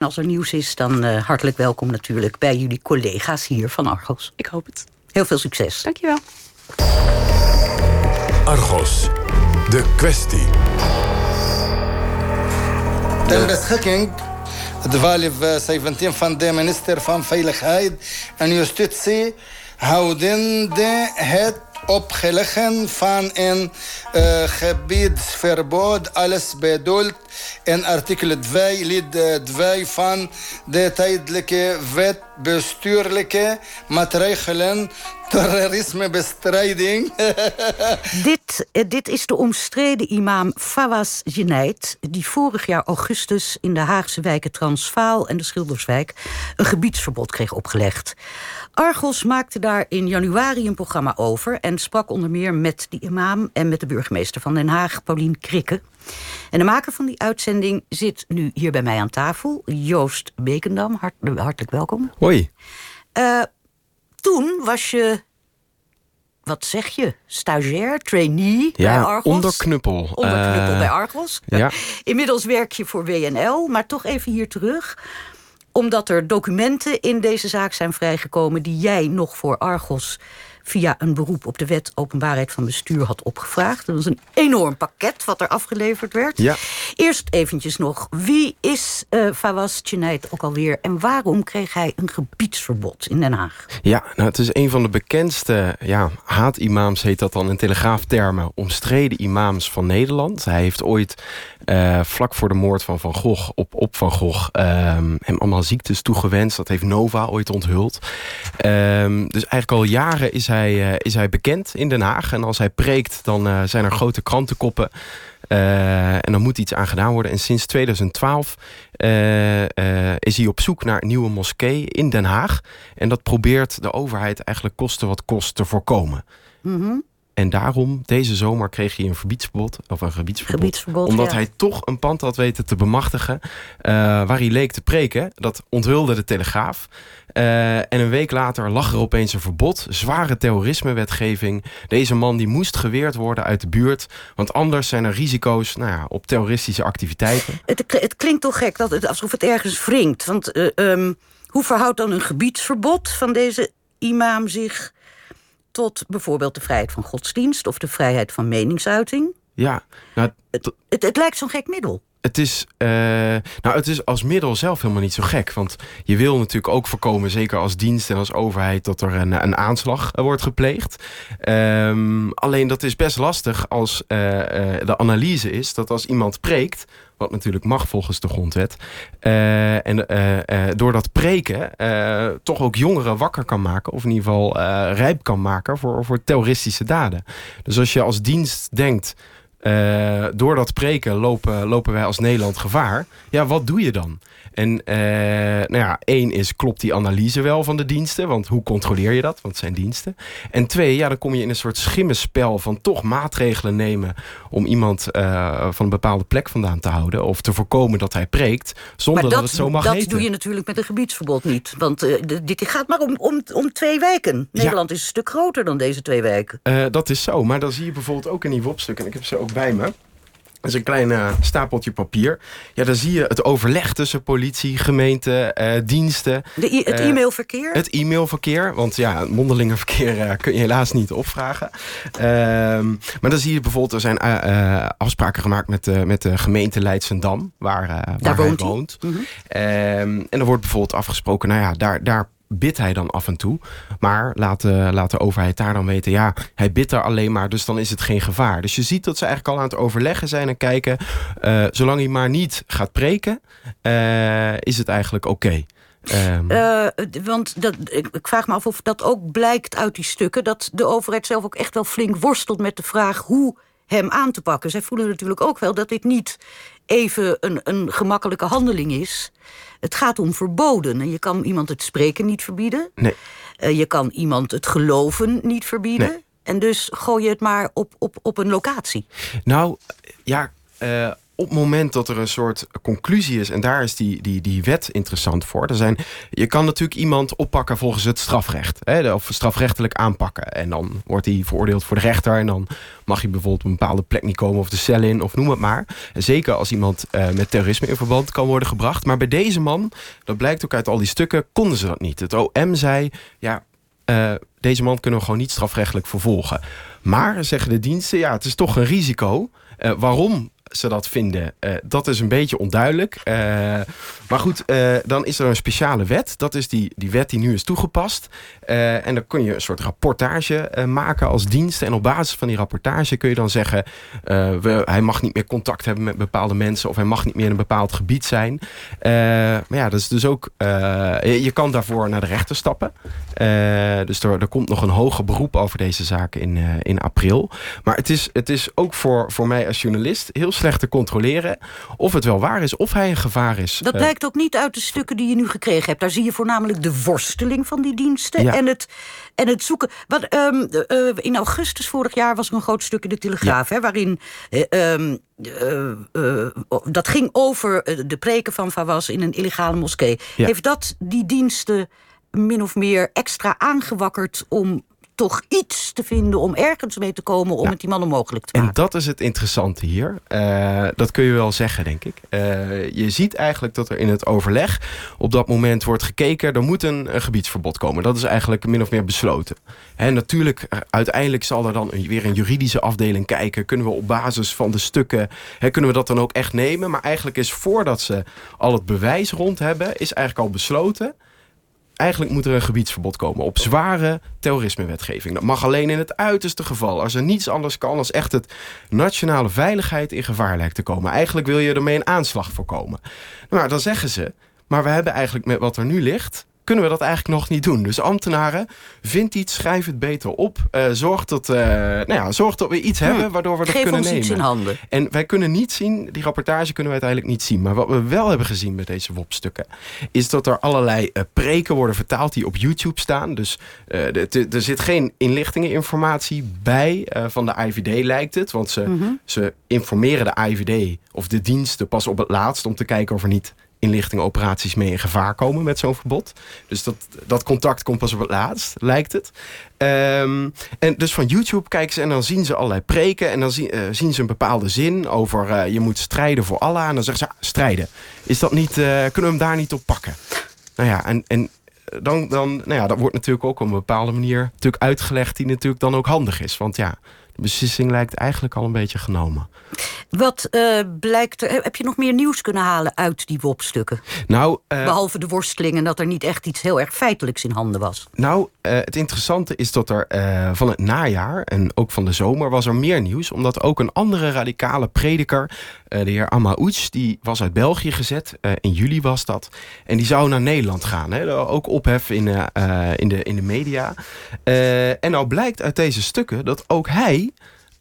Als er nieuws is, dan uh, hartelijk welkom natuurlijk bij jullie collega's hier van Argos. Ik hoop het. Heel veel succes. Dankjewel. Argos, de kwestie. Ten beschikking de 1217 van de minister van Veiligheid en Justitie houdende het opgeleggen van een uh, gebiedsverbod. Alles bedoeld in artikel 2, lid 2 van de tijdelijke wet bestuurlijke maatregelen terrorismebestrijding. dit, eh, dit is de omstreden imam Fawaz Geneid... die vorig jaar augustus in de Haagse wijken Transvaal en de Schilderswijk... een gebiedsverbod kreeg opgelegd. Argos maakte daar in januari een programma over... en sprak onder meer met die imam en met de burgemeester van Den Haag, Paulien Krikke. En de maker van die uitzending zit nu hier bij mij aan tafel. Joost Bekendam, hart, hartelijk welkom. Hoi. Uh, toen was je wat zeg je? Stagiair, trainee ja, bij Argos? onderknuppel. Onderknuppel uh, bij Argos. Ja. Inmiddels werk je voor WNL, maar toch even hier terug omdat er documenten in deze zaak zijn vrijgekomen... die jij nog voor Argos via een beroep op de wet openbaarheid van bestuur had opgevraagd. Dat was een enorm pakket wat er afgeleverd werd. Ja. Eerst eventjes nog, wie is uh, Fawaz Chenait ook alweer... en waarom kreeg hij een gebiedsverbod in Den Haag? Ja, nou, het is een van de bekendste ja, haatimams, heet dat dan in telegraaftermen... omstreden imams van Nederland. Hij heeft ooit uh, vlak voor de moord van Van Gogh op, op Van Gogh... Uh, hem allemaal ziektes toegewenst. Dat heeft Nova ooit onthuld. Um, dus eigenlijk al jaren is hij, uh, is hij bekend in Den Haag. En als hij preekt, dan uh, zijn er grote krantenkoppen. Uh, en dan moet iets aan gedaan worden. En sinds 2012 is hij op zoek naar een nieuwe moskee in Den Haag. En dat probeert de overheid eigenlijk kosten wat kost te voorkomen. -hmm. En daarom, deze zomer kreeg hij een verbiedsverbod. Of een gebiedsverbod. gebiedsverbod omdat ja. hij toch een pand had weten te bemachtigen. Uh, waar hij leek te preken. Dat onthulde de Telegraaf. Uh, en een week later lag er opeens een verbod. Zware terrorismewetgeving. Deze man die moest geweerd worden uit de buurt. Want anders zijn er risico's nou ja, op terroristische activiteiten. Het, het, klinkt toch gek dat het, alsof het ergens wringt. Want uh, um, hoe verhoudt dan een gebiedsverbod van deze imam zich tot bijvoorbeeld de vrijheid van godsdienst of de vrijheid van meningsuiting. Ja, nou, het, het, het lijkt zo'n gek middel. Het is, uh, nou, het is als middel zelf helemaal niet zo gek. Want je wil natuurlijk ook voorkomen, zeker als dienst en als overheid, dat er een, een aanslag wordt gepleegd. Um, alleen dat is best lastig als uh, de analyse is dat als iemand preekt, wat natuurlijk mag volgens de grondwet. En door dat preken toch ook jongeren wakker kan maken. Of in ieder geval rijp kan maken voor, voor terroristische daden. Dus als je als dienst denkt... Uh, door dat preken lopen, lopen wij als Nederland gevaar. Ja, wat doe je dan? En uh, nou ja, één is, klopt die analyse wel van de diensten? Want hoe controleer je dat? Want het zijn diensten. En twee, ja, dan kom je in een soort schimmenspel van toch maatregelen nemen... om iemand uh, van een bepaalde plek vandaan te houden. Of te voorkomen dat hij preekt, zonder dat, dat het zo mag dat heten. doe je natuurlijk met een gebiedsverbod niet. Want dit gaat maar om, om, om twee wijken. Nederland ja. is een stuk groter dan deze twee wijken. dat is zo, maar dan zie je bijvoorbeeld ook in die WOP-stuk... en ik heb ze ook bij me... Dat is een klein uh, stapeltje papier. Ja, dan zie je het overleg tussen politie, gemeente, uh, diensten. De het e-mailverkeer? Uh, het e-mailverkeer. Want ja, mondelingenverkeer kun je helaas niet opvragen. Ehm, maar dan zie je bijvoorbeeld, er zijn eh, afspraken gemaakt met, met de gemeente Leidsendam. Waar, waar hij woont. woont. Mm -hmm. en er wordt bijvoorbeeld afgesproken, nou ja, daar... daar bidt hij dan af en toe. Maar laat de, laat de overheid daar dan weten... ja, hij bidt daar alleen maar, dus dan is het geen gevaar. Dus je ziet dat ze eigenlijk al aan het overleggen zijn en kijken... Uh, zolang hij maar niet gaat preken, uh, is het eigenlijk oké. Uh, want dat, ik vraag me af of dat ook blijkt uit die stukken... dat de overheid zelf ook echt wel flink worstelt met de vraag... hoe hem aan te pakken. Zij voelen natuurlijk ook wel dat dit niet even een, een gemakkelijke handeling is. Het gaat om verboden. En je kan iemand het spreken niet verbieden. Nee. Uh, je kan iemand het geloven niet verbieden. Nee. En dus gooi je het maar op, op, op een locatie. Nou, ja... Uh, op het moment dat er een soort conclusie is, en daar is die, die, die wet interessant voor. Er zijn, je kan natuurlijk iemand oppakken volgens het strafrecht, hè, of strafrechtelijk aanpakken. En dan wordt hij veroordeeld voor de rechter, en dan mag je bijvoorbeeld op een bepaalde plek niet komen of de cel in, of noem het maar. Zeker als iemand uh, met terrorisme in verband kan worden gebracht. Maar bij deze man, dat blijkt ook uit al die stukken, konden ze dat niet. Het OM zei, ja, uh, deze man kunnen we gewoon niet strafrechtelijk vervolgen. Maar, zeggen de diensten, ja, het is toch een risico. Uh, waarom ze dat vinden, uh, dat is een beetje onduidelijk. Uh, maar goed, uh, dan is er een speciale wet. Dat is die, die wet die nu is toegepast. en dan kun je een soort rapportage maken als dienst. En op basis van die rapportage kun je dan zeggen... We, hij mag niet meer contact hebben met bepaalde mensen... of hij mag niet meer in een bepaald gebied zijn. maar ja, dat is dus ook... je kan daarvoor naar de rechter stappen. dus er, er komt nog een hoger beroep over deze zaak in, in april. Maar het is, het is ook voor, voor mij als journalist... heel slecht te controleren of het wel waar is, of hij een gevaar is. Dat Uh, blijkt ook niet uit de stukken die je nu gekregen hebt. Daar zie je voornamelijk de worsteling van die diensten Ja. en, het, en het zoeken. Wat, ehm, eh, in augustus vorig jaar was er een groot stuk in de Telegraaf, hè, waarin. eh, ehm, eh, eh, dat ging over eh, de preken van Fawaz in een illegale moskee. Ja. Heeft dat die diensten min of meer extra aangewakkerd om toch iets te vinden, om ergens mee te komen om Ja. het die man onmogelijk te En maken? dat is het interessante hier. Eh, dat kun je wel zeggen, denk ik. Eh, je ziet eigenlijk dat er in het overleg op dat moment wordt gekeken... er moet een, een gebiedsverbod komen. Dat is eigenlijk min of meer besloten. En natuurlijk, eh, uiteindelijk zal er dan een- weer een juridische afdeling kijken. Kunnen we op basis van de stukken, hè, kunnen we dat dan ook echt nemen? Maar eigenlijk is voordat ze al het bewijs rond hebben... is eigenlijk al besloten eigenlijk moet er een gebiedsverbod komen op zware terrorismewetgeving. Dat mag alleen in het uiterste geval. Als er niets anders kan als echt het nationale veiligheid in gevaar lijkt te komen. Eigenlijk wil je ermee een aanslag voorkomen. Nou, dan zeggen ze, maar we hebben eigenlijk met wat er nu ligt... kunnen we dat eigenlijk nog niet doen. Dus ambtenaren, vind iets, schrijf het beter op. Eh, zorg, dat, eh, nou ja, zorg dat we iets hebben waardoor we dat Geef kunnen ons nemen. iets in handen. En wij kunnen niet zien, die rapportage kunnen we uiteindelijk niet zien. Maar wat we wel hebben gezien met deze WOP-stukken... is dat er allerlei eh, preken worden vertaald die op YouTube staan. Dus er zit geen inlichtingeninformatie bij van de IVD, lijkt het. Want ze, ze informeren de IVD of de diensten pas op het laatst... om te kijken of er niet inlichtingenoperaties mee in gevaar komen met zo'n verbod. Dus dat, dat contact komt pas op het laatst, lijkt het. Ehm, en dus van YouTube kijken ze en dan zien ze allerlei preken... en dan zien, eh, zien ze een bepaalde zin over eh, je moet strijden voor Allah... en dan zeggen ze, ah, strijden. Is dat niet, eh, kunnen we hem daar niet op pakken? Nou ja, en, en dan, dan, nou ja, dat wordt natuurlijk ook op een bepaalde manier natuurlijk uitgelegd... die natuurlijk dan ook handig is. Want ja, de beslissing lijkt eigenlijk al een beetje genomen. Wat eh, blijkt er. Heb je nog meer nieuws kunnen halen uit die WOP-stukken? Nou, eh, Behalve de worsteling en dat er niet echt iets heel erg feitelijks in handen was. Nou, eh, het interessante is dat er eh, van het najaar en ook van de zomer was er meer nieuws. Omdat ook een andere radicale prediker, eh, de heer Amaouch, die was uit België gezet. in juli was dat. En die zou naar Nederland gaan. Hè, ook ophef in, in, de, in de media. En nou blijkt uit deze stukken dat ook hij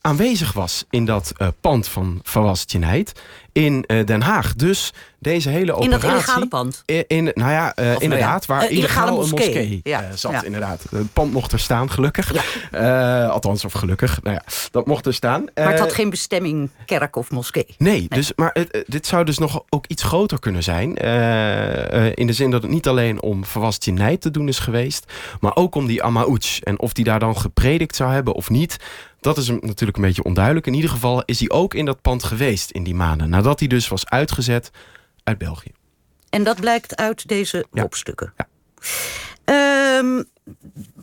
aanwezig was in dat eh, pand van Fawaz Tjenheid in eh, Den Haag. Dus deze hele In operatie... dat illegale pand. In, in- nou ja, eh, inderdaad, waar een moskee. moskee Ja, zat, ja. inderdaad. Het pand mocht er staan, gelukkig. Althans, of gelukkig. Nou ja, dat mocht er staan. Maar het had geen bestemming kerk of moskee. Nee, Dus, maar het, dit zou dus nog ook iets groter kunnen zijn. In de zin dat het niet alleen om Fawaz te doen is geweest... maar ook om die Amaouch. En of die daar dan gepredikt zou hebben of niet... dat is hem natuurlijk een beetje onduidelijk. In ieder geval is hij ook in dat pand geweest in die maanden... nadat hij dus was uitgezet uit België. En dat blijkt uit deze Ja. WOP-stukken. Ja. Ehm,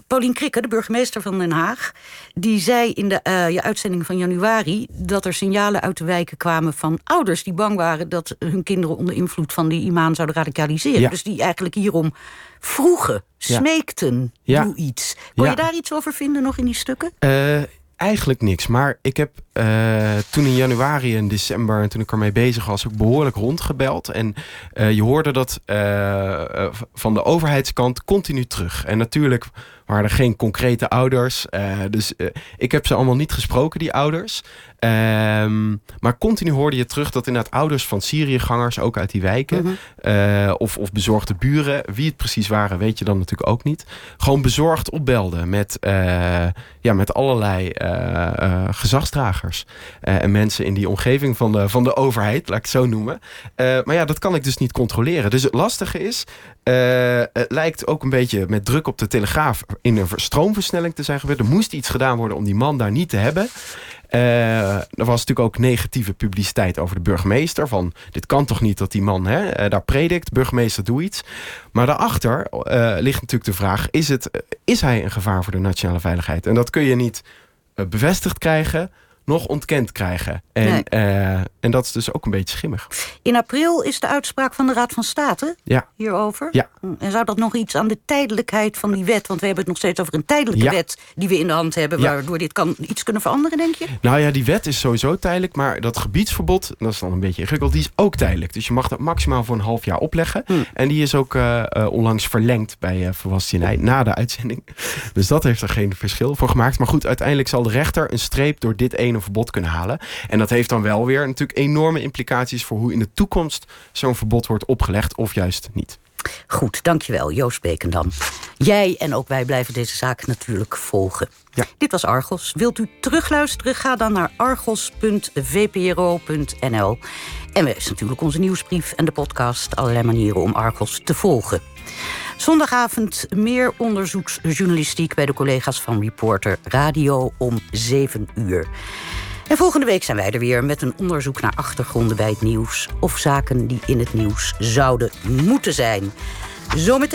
Paulien Krikke, de burgemeester van Den Haag... die zei in de eh, je uitzending van januari... dat er signalen uit de wijken kwamen van ouders... die bang waren dat hun kinderen onder invloed van die imam zouden radicaliseren. Ja. Dus die eigenlijk hierom vroegen, smeekten, Ja. doe iets. Kon Ja. je daar iets over vinden nog in die stukken? Eh, eigenlijk niks. Maar ik heb eh, toen in januari en december... en toen ik ermee bezig was, ook behoorlijk rondgebeld. En eh, je hoorde dat eh, van de overheidskant continu terug. En natuurlijk waren er geen concrete ouders. dus ik heb ze allemaal niet gesproken, die ouders. Ehm, maar continu hoorde je terug dat inderdaad ouders van Syriëgangers, ook uit die wijken, mhm. of, of bezorgde buren, wie het precies waren, weet je dan natuurlijk ook niet, gewoon bezorgd opbelden met, ja, met allerlei gezagsdragers en mensen in die omgeving van de, van de overheid, laat ik het zo noemen. maar ja, dat kan ik dus niet controleren. Dus het lastige is, het lijkt ook een beetje met druk op de telegraaf in een stroomversnelling te zijn gebeurd. Er moest iets gedaan worden om die man daar niet te hebben. Uh, er was natuurlijk ook negatieve publiciteit over de burgemeester. Van dit kan toch niet dat die man hè, eh, daar predikt. Burgemeester, doe iets. Maar daarachter uh, ligt natuurlijk de vraag: is, het, is hij een gevaar voor de nationale veiligheid? En dat kun je niet bevestigd krijgen nog ontkend krijgen. En, eh, en dat is dus ook een beetje schimmig. In april is de uitspraak van de Raad van State ja. hierover. Ja. En zou dat nog iets aan de tijdelijkheid van die wet... want we hebben het nog steeds over een tijdelijke wet die we in de hand hebben... waardoor dit kan iets kunnen veranderen, denk je? Nou ja, die wet is sowieso tijdelijk... maar dat gebiedsverbod, dat is dan een beetje ingewikkeld... die is ook tijdelijk. Dus je mag dat maximaal voor een half jaar opleggen. Hm. En die is ook uh, onlangs verlengd bij uh, na de uitzending. Dus dat heeft er geen verschil voor gemaakt. Maar goed, uiteindelijk zal de rechter een streep door dit ene verbod kunnen halen. En dat heeft dan wel weer natuurlijk enorme implicaties voor hoe in de toekomst zo'n verbod wordt opgelegd of juist niet. Goed, dankjewel Joost Bekendam. Jij en ook wij blijven deze zaak natuurlijk volgen. Ja. Dit was Argos. Wilt u terugluisteren? Ga dan naar argos.vpro.nl. En we is natuurlijk onze nieuwsbrief en de podcast. Allerlei manieren om Argos te volgen. Zondagavond meer onderzoeksjournalistiek bij de collega's van Reporter Radio om 7 uur. En volgende week zijn wij er weer met een onderzoek naar achtergronden bij het nieuws of zaken die in het nieuws zouden moeten zijn. Zometeen